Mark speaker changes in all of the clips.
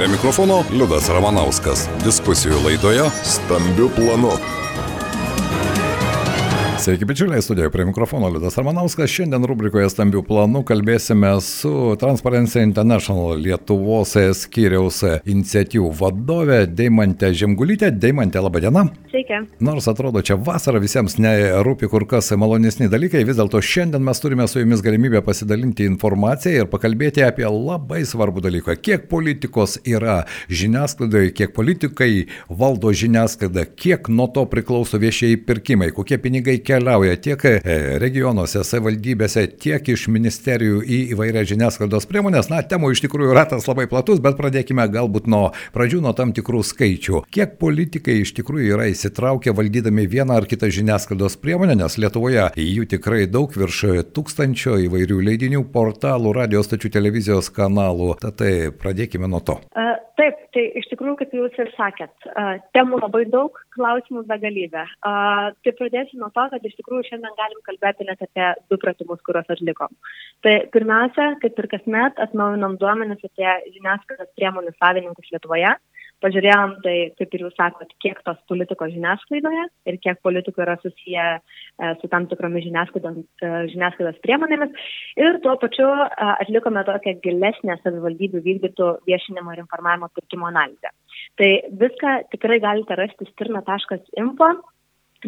Speaker 1: Prie mikrofono Liudas Ramanauskas. Diskusijų laidoje Stambių planų. Sveiki, bičiuliai, studijoje prie mikrofono Liudas Armanauskas. Šiandien rubrikoje Stambių planų kalbėsime su Transparency International Lietuvos skyriaus iniciatyvų vadovė Deimantė Žemgulytė. Deimantė, laba diena.
Speaker 2: Sveiki.
Speaker 1: Nors atrodo, čia vasara visiems nerūpi kur kas malonesni dalykai, vis dėlto šiandien mes turime su jumis galimybę pasidalinti informaciją ir pakalbėti apie labai svarbų dalyką. Kiek politikos yra žiniasklaidoje, kiek politikai valdo žiniasklaidą, kiek nuo to priklauso viešieji pirkimai, kokie pinigai keliauja tiek e, regionuose, savivaldybėse, tiek iš ministerijų į įvairias žiniasklaidos priemonės. Na, temų iš tikrųjų ratas labai platus, bet pradėkime galbūt nuo pradžių, nuo tam tikrų skaičių. Kiek politikai iš tikrųjų yra įsitraukę valdydami vieną ar kitą žiniasklaidos priemonę, nes Lietuvoje jų tikrai daug virš tūkstančio įvairių leidinių, portalų, radio stočių televizijos kanalų. Tad tai pradėkime nuo to.
Speaker 2: Uh, taip, tai iš tikrųjų, kaip jūs ir sakėt, temų labai daug, klausimų begalybė. Tai pradėsiu nuo to, kad iš tikrųjų šiandien galim kalbėti net apie du pratimus, kuriuos atlikom. Tai pirmiausia, kaip ir kasmet, atnaujinom duomenis apie žiniasklaidos priemonių savininkus Lietuvoje. Pažiūrėjom, tai kaip ir jūs sakot, kiek tos politikos žiniasklaidoje ir kiek politikų yra susiję e, su tam tikromis e, žiniasklaidos priemonėmis. Ir tuo pačiu e, atlikome tokią gilesnę savivaldybių vykdytų viešinimo ir informavimo pirkimo analizę. Tai viską tikrai galite rasti stirna.info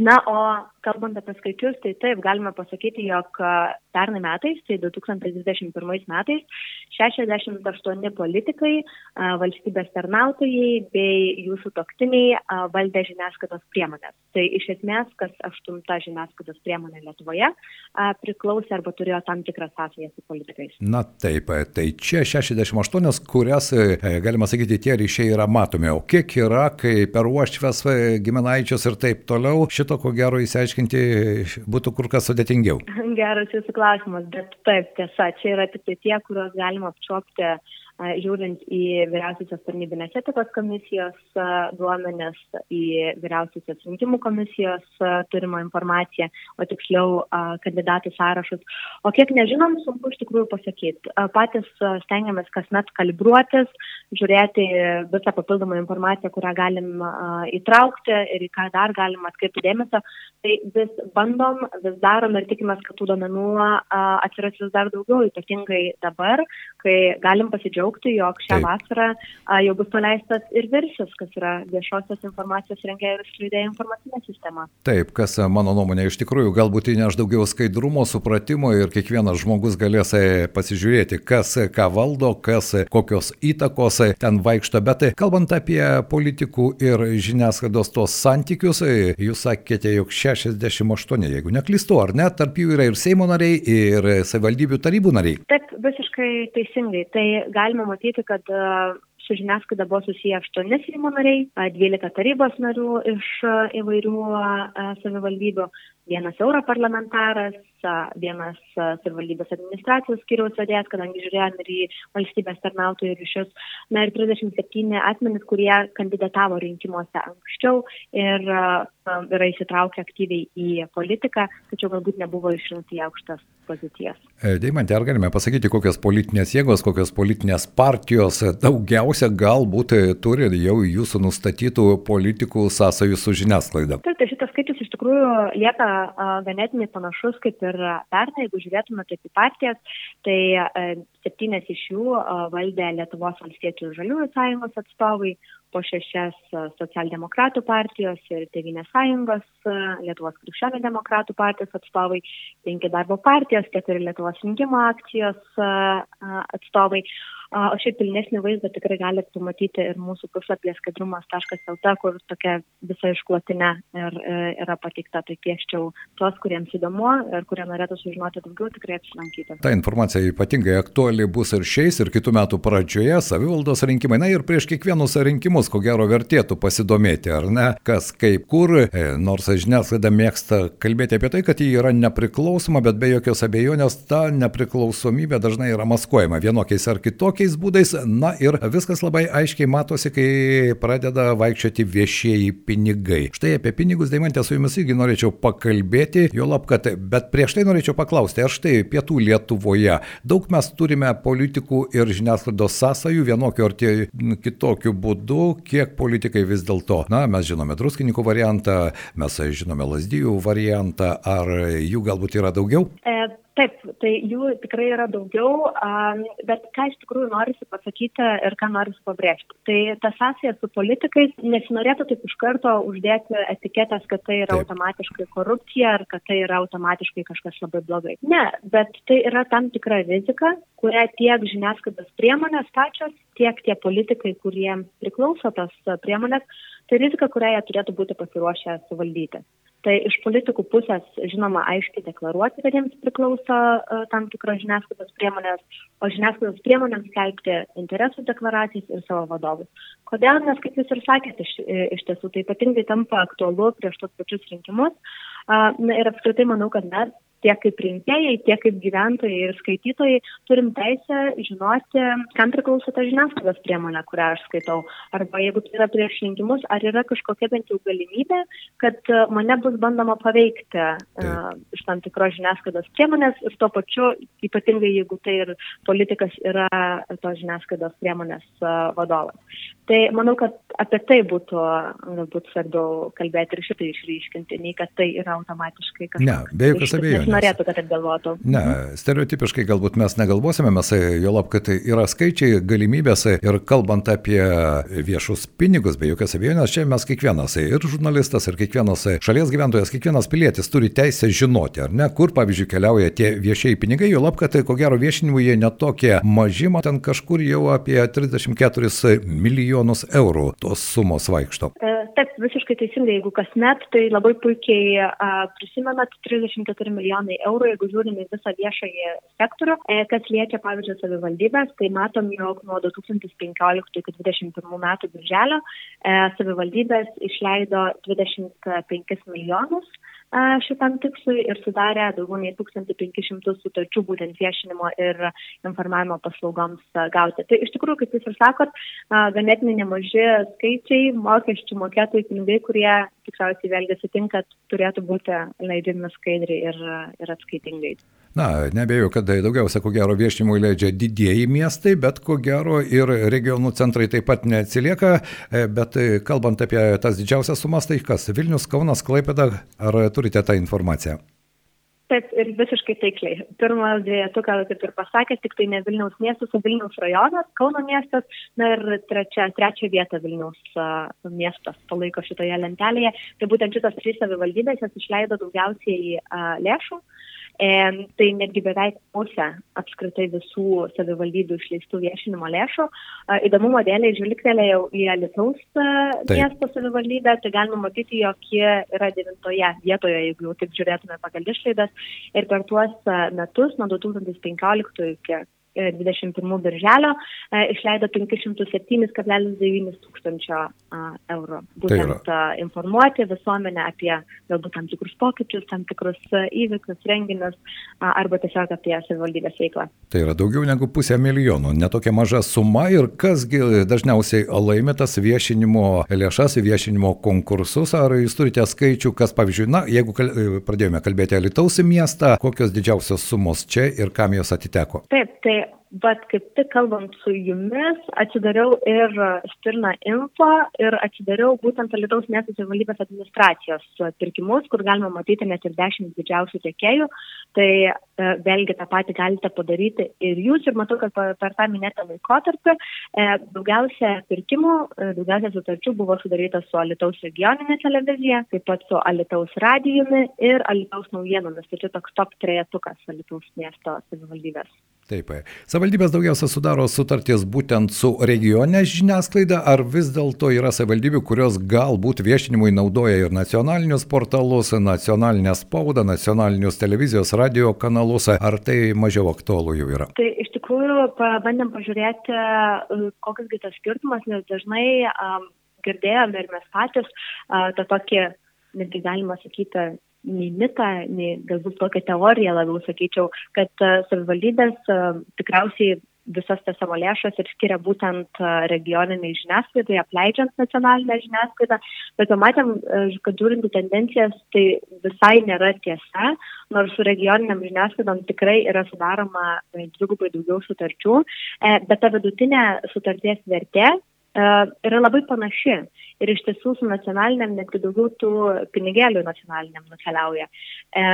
Speaker 2: Na, o kalbant apie skaičius, tai taip, galime pasakyti, jog pernai metais, tai 2021 metais, 68 politikai, valstybės tarnautojai bei jų sutoktiniai valdė žiniasklaidos priemonės. Tai iš esmės, kas aštunta žiniasklaidos priemonė Lietuvoje priklausė arba turėjo tam tikrą sąsąją su politikais.
Speaker 1: Na taip, tai čia 68, kurias, e, galima sakyti, tie ryšiai yra matomi. O kiek yra, kai per uošves giminaičius ir taip toliau, šito ko gero įsiaiškinti būtų kur kas sudėtingiau.
Speaker 2: Geras jūsų klausimas, bet taip, tiesa, čia yra tik tie, kuriuos galima apčiopti žiūrint į vyriausiosios tarnybinės etikos komisijos duomenis, į vyriausiosios rinkimų komisijos turimą informaciją, o tiksliau kandidatų sąrašus. O kiek nežinom, sunku iš tikrųjų pasakyti. Patys stengiamės kasmet kalibruotis, žiūrėti visą papildomą informaciją, kurią galim įtraukti ir į ką dar galim atkreipti dėmesio. Tai vis bandom, vis darom ir tikimės, kad tų duomenų atsiras vis dar daugiau, ypatingai dabar, kai galim pasidžiaugti pasidžiaugti, jog šią Taip. vasarą a, jau bus paleistas ir viršis, kas yra viešosios informacijos rengėjų ir skleidėjų informacinė sistema.
Speaker 1: Taip, kas mano nuomonė iš tikrųjų galbūt įneš daugiau skaidrumo, supratimo ir kiekvienas žmogus galės e, pasižiūrėti, kas ką valdo, kas kokios įtakos ten vaikšto. Bet kalbant apie politikų ir žiniasklaidos tos santykius, e, jūs sakėte, jog 68, jeigu neklystu, ar ne, tarp jų yra ir Seimo nariai, ir savivaldybių tarybų nariai.
Speaker 2: Taip, visiškai teisingai. Tai galima galima matyti, kad e, su žiniasklaida buvo susiję 8 Seimo nariai, 12 tarybos narių iš e, įvairių e, savivaldybių, vienas europarlamentaras, vienas savivaldybės administracijos skiriaus vadėjas, kadangi žiūrėjom ir į valstybės tarnautojų ryšius, na ir 37 asmenys, kurie kandidatavo rinkimuose anksčiau ir yra įsitraukę aktyviai į politiką, tačiau galbūt nebuvo išrinkti į aukštas pozicijas.
Speaker 1: E, Deimantė, ar galime pasakyti, kokios politinės jėgos, kokios politinės partijos daugiausia galbūt turi jau jūsų nustatytų politikų sąsajų su žiniasklaida?
Speaker 2: Taip, tai šitas skaičius iš tikrųjų lieka ganėtinai panašus kaip ir pernai, jeigu žiūrėtume kaip į partijas, tai septynės iš jų valdė Lietuvos valstiečių ir žaliųjų sąjungos atstovai, po šešias socialdemokratų partijos ir Tevinės sąjungos, Lietuvos krikščionių demokratų partijos atstovai, penki darbo partijos, keturi Lietuvos rinkimo akcijos atstovai. O šiaip pilnesnį vaizdą tikrai galite pamatyti ir mūsų puslapyje skaidrumas.lt, kur tokia visa išklotinė ir, e, yra pateikta. Tai kvieščiau tuos, kuriems įdomu ir kurie norėtų sužinoti daugiau, tikrai apsilankyti.
Speaker 1: Ta informacija ypatingai aktuali bus ir šiais, ir kitų metų pradžioje, savivaldos rinkimai. Na ir prieš kiekvienus rinkimus, ko gero, vertėtų pasidomėti, ar ne, kas kaip kur, e, nors žiniasklaida mėgsta kalbėti apie tai, kad ji yra nepriklausoma, bet be jokios abejonės ta nepriklausomybė dažnai yra maskuojama vienokiais ar kitokiais kokiais būdais. Na ir viskas labai aiškiai matosi, kai pradeda vaikščioti viešieji pinigai. Štai apie pinigus, Daimantė, su jumis irgi norėčiau pakalbėti, jo lab, kad, bet prieš tai norėčiau paklausti, ar štai pietų Lietuvoje daug mes turime politikų ir žiniasklaidos sąsajų vienokiu ar tie, kitokiu būdu, kiek politikai vis dėlto, na, mes žinome druskininkų variantą, mes žinome lasdyjų variantą, ar jų galbūt yra daugiau?
Speaker 2: E, Taip, tai jų tikrai yra daugiau, bet ką iš tikrųjų norisi pasakyti ir ką norisi pabrėžti. Tai ta sąsaja su politikais nesinorėtų taip iš karto uždėti etiketės, kad tai yra taip. automatiškai korupcija ar kad tai yra automatiškai kažkas labai blogai. Ne, bet tai yra tam tikra rizika, kurią tiek žiniasklaidos priemonės pačios, tiek tie politikai, kuriems priklauso tos priemonės, tai rizika, kurią jie turėtų būti pasiruošę suvaldyti. Tai iš politikų pusės, žinoma, aiškiai deklaruoti, kad jiems priklauso uh, tam tikros žiniasklaidos priemonės, o žiniasklaidos priemonėms skelbti interesų deklaracijas ir savo vadovus. Kodėl? Nes, kaip jūs ir sakėte, iš, iš tiesų tai ypatingai tampa aktualu prieš tos pačius rinkimus. Uh, ir apskritai manau, kad mes tiek kaip rinkėjai, tiek kaip gyventojai ir skaitytojai turim teisę žinoti, kam priklauso ta žiniasklaidos priemonė, kurią aš skaitau. Arba jeigu tai yra prieš rinkimus, ar yra kažkokia bent jau galimybė, kad e, mane bus bandoma paveikti uh, iš tam tikros žiniasklaidos priemonės ir tuo pačiu, ypatingai jeigu tai ir politikas yra tos žiniasklaidos priemonės uh, vadovas. Tai manau, kad apie tai būtų galbūt svarbiau kalbėti ir šitai išryškinti, nei kad tai yra automatiškai kažkas.
Speaker 1: Ne, be jokios abejonės
Speaker 2: norėtų, kad taip galvotų.
Speaker 1: Ne, stereotipiškai galbūt mes negalvosime, mes jo lab, kad tai yra skaičiai, galimybės ir kalbant apie viešus pinigus, be jokios abejonės, čia mes kiekvienas, ir žurnalistas, ir kiekvienas šalies gyventojas, kiekvienas pilietis turi teisę žinoti, ar ne, kur, pavyzdžiui, keliauja tie viešieji pinigai, jo lab, kad tai ko gero viešinimui jie netokie maži, ten kažkur jau apie 34 milijonus eurų tos sumos vaikšto.
Speaker 2: E, taip, visiškai teisingai, jeigu kasmet, tai labai puikiai a, prisimenat 34 milijonų milijonai eurų, jeigu žiūrime visą viešąjį sektorių. E, kas liečia, pavyzdžiui, savivaldybės, tai matom, jog nuo 2015 iki 2021 metų birželio e, savivaldybės išleido 25 milijonus šitam tikslui ir sudarė daugiau nei 1500 sutarčių būtent viešinimo ir informavimo paslaugoms gauti. Tai iš tikrųjų, kaip jūs ir sakot, ganėtinai nemaži skaičiai, mokesčių mokėtojų pinigai, kurie tikriausiai vėlgi sutinka, turėtų būti leidžiami skaidriai ir, ir atskaitingai.
Speaker 1: Na, nebejoju, kad daugiausia, ko gero, viešinimui leidžia didieji miestai, bet ko gero ir regionų centrai taip pat neatsilieka. E, bet e, kalbant apie tas didžiausias sumas, tai kas? Vilnius, Kaunas, Klaipėda, ar turite tą informaciją?
Speaker 2: Taip, ir visiškai taikliai. Pirmas dviejetuką, kaip ir pasakė, tik tai ne Vilniaus miestas, o Vilniaus rajonas, Kauno miestas, na ir trečia, trečia vieta Vilniaus uh, miestas palaiko šitoje lentelėje. Tai būtent šitos trys savivaldybės jas išleido daugiausiai uh, lėšų. Uh, tai netgi beveik pusę apskritai visų savivaldybių išleistų viešinimo lėšų. Įdomumo dėliai žvilgtelėjau į Alitaus miesto savivaldybę, tai galima matyti, jog jie yra devintoje vietoje, jeigu jau taip žiūrėtume pagal išlaidas. Ir per tuos metus, nuo 2015 iki 21 birželio e, išleido 507,9 tūkstančio eurų. Būtent tai informuoti visuomenę apie galbūt tam tikrus pokyčius, tam tikrus įvykius, renginius arba tiesiog apie savivaldybės veiklą.
Speaker 1: Tai yra daugiau negu pusę milijonų, netokia maža suma ir kasgi dažniausiai laimė tas viešinimo lėšas, viešinimo konkursus, ar jūs turite skaičių, kas pavyzdžiui, na, jeigu kal pradėjome kalbėti Alitaus miestą, kokios didžiausios sumos čia ir kam jos atiteko?
Speaker 2: Taip, tai bet kaip tik kalbant su jumis, atsidariau ir Stirna Info ir atsidariau būtent Lietuvos miesto savivaldybės administracijos pirkimus, kur galima matyti net ir dešimt didžiausių tiekėjų. Tai e, vėlgi tą patį galite padaryti ir jūs. Ir matau, kad per tą minėtą laikotarpį e, daugiausia pirkimų, e, daugiausia sutarčių buvo sudaryta su Lietuvos regioninė televizija, taip pat su Lietuvos radijumi ir Lietuvos naujienomis. Tai čia toks top trejetukas Lietuvos miesto savivaldybės.
Speaker 1: Taip, savivaldybės daugiausia sudaro sutarties būtent su regioninė žiniasklaida, ar vis dėlto yra savivaldybių, kurios galbūt viešinimui naudoja ir nacionalinius portalus, nacionalinę spaudą, nacionalinius televizijos, radio kanalus, ar tai mažiau aktualu jau yra?
Speaker 2: Tai iš tikrųjų bandėm pažiūrėti, kokias gi tas skirtumas, nes dažnai um, girdėjome ir mes patys uh, tą tokį, netgi galima sakyti, nei mitą, nei galbūt tokią teoriją labiau sakyčiau, kad uh, savivaldybės uh, tikriausiai visas tas savo lėšas ir skiria būtent regioniniai žiniasklaidai, apleidžiant nacionalinę žiniasklaidą. Bet pamatėm, kad žiūrint į tendencijas, tai visai nėra tiesa, nors su regioniniam žiniasklaidom tikrai yra sudaroma dvigubai daugiau sutarčių, e, bet ta vidutinė sutarties vertė e, yra labai panaši ir iš tiesų su nacionaliniam netgi daugiau tų pinigėlių nacionaliniam nukeliauja. E,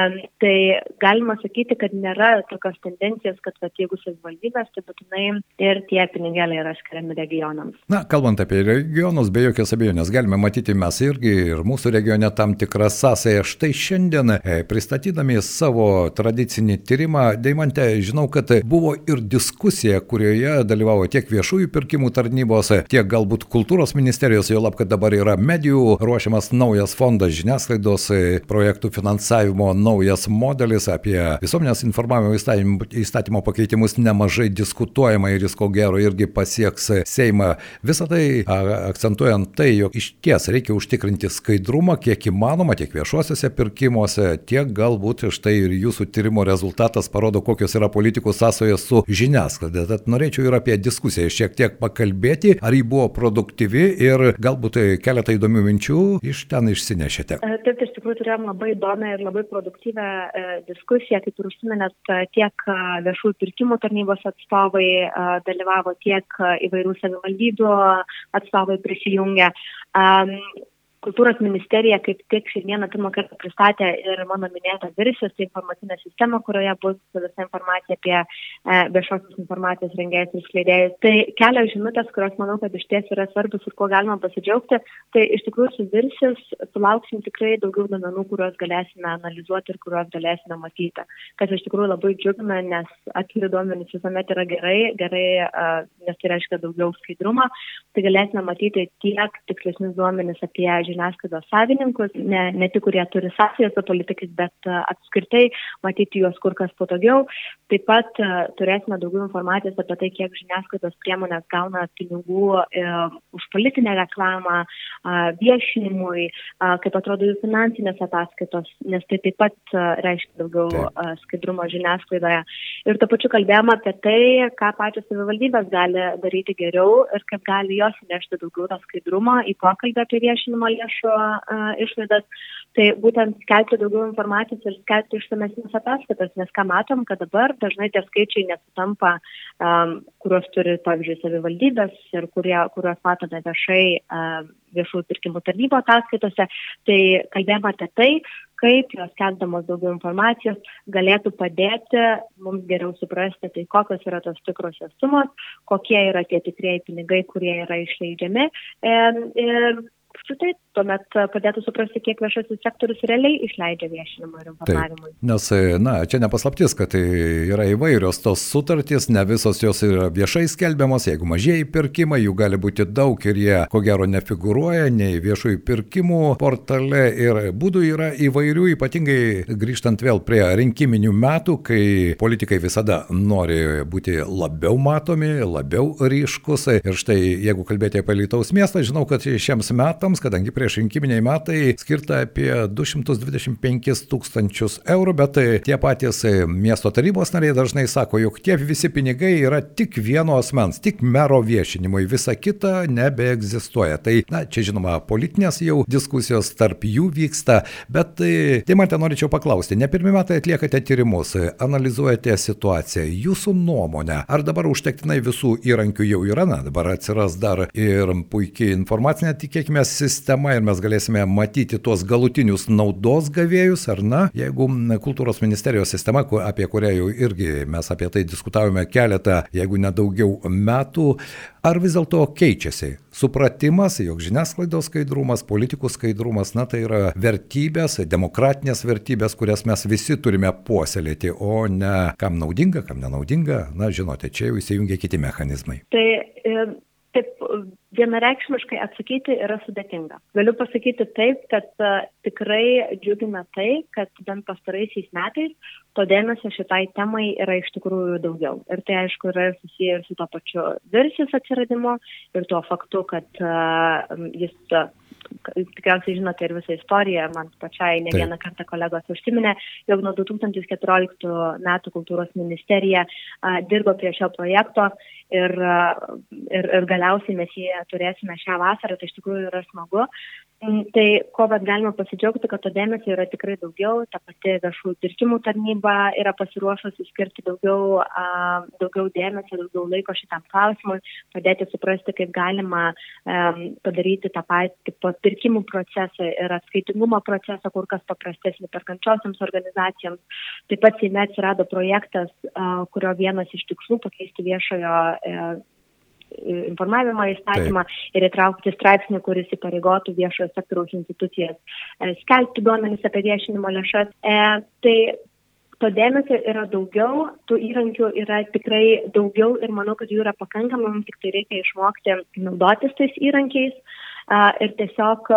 Speaker 2: tai galima sakyti, kad nėra tokios tendencijos, kad vat, jeigu savivaldybės, tai būtinai ir tie pinigėliai yra skiriami regionams.
Speaker 1: Na, kalbant apie regionus, be jokios abejonės, galime matyti mes irgi ir mūsų regione tam tikrą sąsąją. Štai šiandien e, pristatydami savo tradicinį tyrimą, Deimante, žinau, kad buvo ir diskusija, kurioje dalyvavo tiek viešųjų pirkimų tarnybos, tiek galbūt kultūros ministerijos, jo lab, kad dabar yra medijų ruošiamas naujas fondas žiniasklaidos e, projektų finansavimo naujas modelis apie visuomenės informavimo įstatymo, įstatymo pakeitimus nemažai diskutuojama ir jis ko gero irgi pasieks Seimą. Visą tai akcentuojant tai, jog iš ties reikia užtikrinti skaidrumą kiek įmanoma tiek viešuosiuose pirkimuose, tiek galbūt štai ir jūsų tyrimo rezultatas parodo, kokios yra politikų sąsojos su žiniasklaida. Tad norėčiau ir apie diskusiją šiek tiek pakalbėti, ar ji buvo produktyvi ir galbūt keletą įdomių minčių iš ten išsinešėte.
Speaker 2: E, taip, iš tikrųjų turėjom labai įdomią ir labai produktyvę e, diskusiją, kaip ir užsiminėt, e, tiek viešųjų pirkimų tarnybos atstovai dalyvavo, tiek įvairių savivaldybių atstovai prisijungė. Kultūros ministerija kaip tik šiandieną pirmą kartą pristatė ir mano minėtą Virsijos tai informacinę sistemą, kurioje bus visa informacija apie e, viešosios informacijos rengėjus ir skleidėjus. Tai kelios žinutės, kurios manau, kad iš ties yra svarbus ir kuo galima pasidžiaugti. Tai iš tikrųjų su Virsijos sulauksim tikrai daugiau duomenų, kuriuos galėsime analizuoti ir kuriuos galėsime matyti. Kas iš tikrųjų labai džiugina, nes atviri duomenys visuomet yra gerai, gerai, nes tai reiškia daugiau skaidrumą. Tai galėsime matyti tiek tikslesnius duomenys apie žiniasklaidos savininkus, ne, ne tik kurie turi sąsajas su politikais, bet uh, apskritai matyti juos kur kas patogiau. Taip pat uh, turėsime daugiau informacijos apie tai, kiek žiniasklaidos priemonės gauna pinigų uh, už politinę reklamą, uh, viešinimui, uh, kaip atrodo jų finansinės ataskaitos, nes tai taip pat uh, reiškia daugiau uh, skaidrumo žiniasklaidoje. Ir to pačiu kalbėjome apie tai, ką pačios savivaldybės gali daryti geriau ir kaip gali jos nešti daugiau to skaidrumo į pokalbį apie viešinimo lėšų išlaidas, tai būtent skelbti daugiau informacijos ir skelbti išsamesnės ataskaitas, nes ką matom, kad dabar dažnai tie skaičiai nesutampa, um, kuriuos turi, pavyzdžiui, savivaldybės ir kurie, kuriuos matome viešai um, viešųjų pirkimų tarnybo ataskaitose. Tai kalbėjome apie tai, kaip jos skelbdamos daugiau informacijos galėtų padėti mums geriau suprasti, tai kokios yra tos tikrosios sumos, kokie yra tie tikrieji pinigai, kurie yra išleidžiami. Ir apskritai tuomet padėtų suprasti, kiek viešasis sektorius realiai išleidžia viešinimui ir informavimui.
Speaker 1: Taip, nes, na, čia nepaslaptis, kad tai yra įvairios tos sutartys, ne visos jos yra viešai skelbiamos, jeigu mažieji pirkimai, jų gali būti daug ir jie, ko gero, nefiguruoja nei viešųjų pirkimų portale ir būdų yra įvairių, ypatingai grįžtant vėl prie rinkiminių metų, kai politikai visada nori būti labiau matomi, labiau ryškus. Ir štai, jeigu kalbėti apie Lietuvos miestą, žinau, kad šiems metams, kadangi prie prieš rinkiminiai metai skirta apie 225 tūkstančius eurų, bet tai tie patys miesto tarybos nariai dažnai sako, jog tie visi pinigai yra tik vieno asmens, tik mero viešinimui, visa kita nebeegzistuoja. Tai, na, čia žinoma, politinės jau diskusijos tarp jų vyksta, bet tai, tai man ten norėčiau paklausti, ne pirmie metai atliekate tyrimus, analizuojate situaciją, jūsų nuomonė, ar dabar užtektinai visų įrankių jau yra, na, dabar atsiras dar ir puikiai informacinė, tikėkime, sistema ir mes galėsime matyti tuos galutinius naudos gavėjus, ar na, jeigu kultūros ministerijos sistema, apie kurią jau irgi mes apie tai diskutavome keletą, jeigu nedaugiau metų, ar vis dėlto keičiasi? Supratimas, jog žiniasklaidos skaidrumas, politikų skaidrumas, na tai yra vertybės, demokratinės vertybės, kurias mes visi turime puoselėti, o ne kam naudinga, kam nenaudinga, na žinote, čia jau įsijungia kiti mechanizmai.
Speaker 2: Tai e, taip vienareikšmiškai atsakyti yra sudėtinga. Galiu pasakyti taip, kad uh, tikrai džiugina tai, kad bent pastaraisiais metais to dėmesio šitai temai yra iš tikrųjų daugiau. Ir tai aišku yra susiję ir su to pačiu versijos atsiradimu ir tuo faktu, kad uh, jis uh, tikriausiai žinote ir visą istoriją, man pačiai ne vieną kartą kolegos užsiminė, jog nuo 2014 metų kultūros ministerija a, dirbo prie šio projekto ir, ir, ir galiausiai mes jį turėsime šią vasarą, tai iš tikrųjų yra smagu. Mm, tai ko bet galima pasidžiaugti, kad to dėmesio yra tikrai daugiau, ta pati viešųjų pirkimų tarnyba yra pasiruošusi skirti daugiau, daugiau dėmesio, daugiau laiko šitam klausimui, padėti suprasti, kaip galima padaryti tą patį pirkimų procesą ir atskaitingumo procesą kur kas paprastesnį perkančiosiams organizacijoms. Taip pat Seime atsirado projektas, kurio vienas iš tikslų pakeisti viešojo informavimo įstatymą Taip. ir įtraukti straipsnį, kuris įpareigotų viešojo sektoriaus institucijas e, skelbti duomenys apie viešinimo lėšas. E, tai to dėmesio yra daugiau, tų įrankių yra tikrai daugiau ir manau, kad jų yra pakankamai, mums tik tai reikia išmokti naudotis tais įrankiais ir tiesiog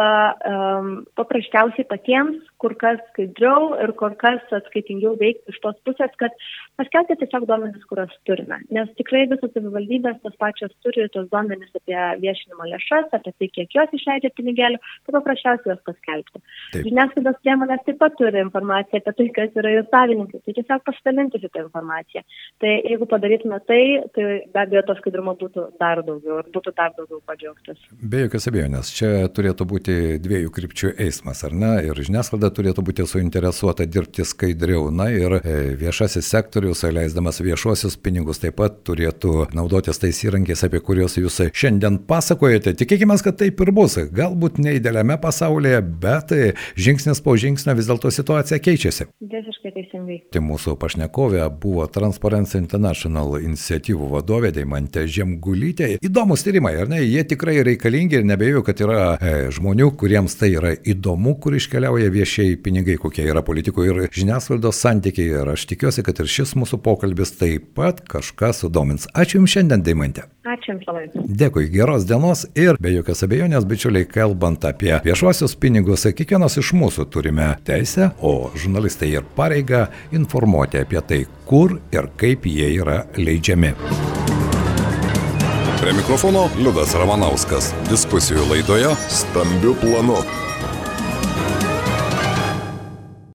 Speaker 2: paprasčiausiai patiems kur kas skaidriau ir kur kas atskaitingiau veikti iš tos pusės, kad paskelbti tiesiog duomenis, kuriuos turime. Nes tikrai visos savivaldybės tos pačios turi tos duomenis apie viešinimo lėšas, apie tai, kiek jos išleidžia pinigėlių, tai paprasčiausiai juos paskelbti. Žiniasklaidos priemonės taip pat turi informaciją apie tai, kas yra jų savininkai, tai tiesiog pasidalinti šitą informaciją. Tai jeigu padarytume tai, tai be abejo to skaidrumo būtų dar daugiau ir būtų dar daugiau padžiaugtas.
Speaker 1: Be jokios abejonės, čia turėtų būti dviejų krypčių eismas, ar ne? Ir žiniasklaida turėtų būti suinteresuota dirbti skaidriau. Na ir e, viešasis sektorius, leisdamas viešuosius pinigus, taip pat turėtų naudotis tais įrankiais, apie kuriuos jūs šiandien pasakojate. Tikėkime, kad taip ir bus. Galbūt neįdėliame pasaulyje, bet žingsnis po žingsnio vis dėlto situacija keičiasi.
Speaker 2: Visiškai teisingai.
Speaker 1: Tai mūsų pašnekovė buvo Transparency International iniciatyvų vadovė Deimantė Žemgulytė. Įdomus tyrimai, ar ne? Jie tikrai reikalingi ir nebejoju, kad yra e, žmonių, kuriems tai yra įdomu, kur iškeliauja viešieji viešieji pinigai, kokie yra politikų ir žiniasklaidos santykiai. Ir aš tikiuosi, kad ir šis mūsų pokalbis taip pat kažką sudomins. Ačiū Jums šiandien, Daimantė.
Speaker 2: Ačiū Jums labai.
Speaker 1: Dėkui, geros dienos ir be jokios abejonės, bičiuliai, kalbant apie viešuosius pinigus, kiekvienas iš mūsų turime teisę, o žurnalistai ir pareigą informuoti apie tai, kur ir kaip jie yra leidžiami.
Speaker 3: Prie mikrofono Liudas Ramanauskas. Diskusijų laidoje Stambių planų.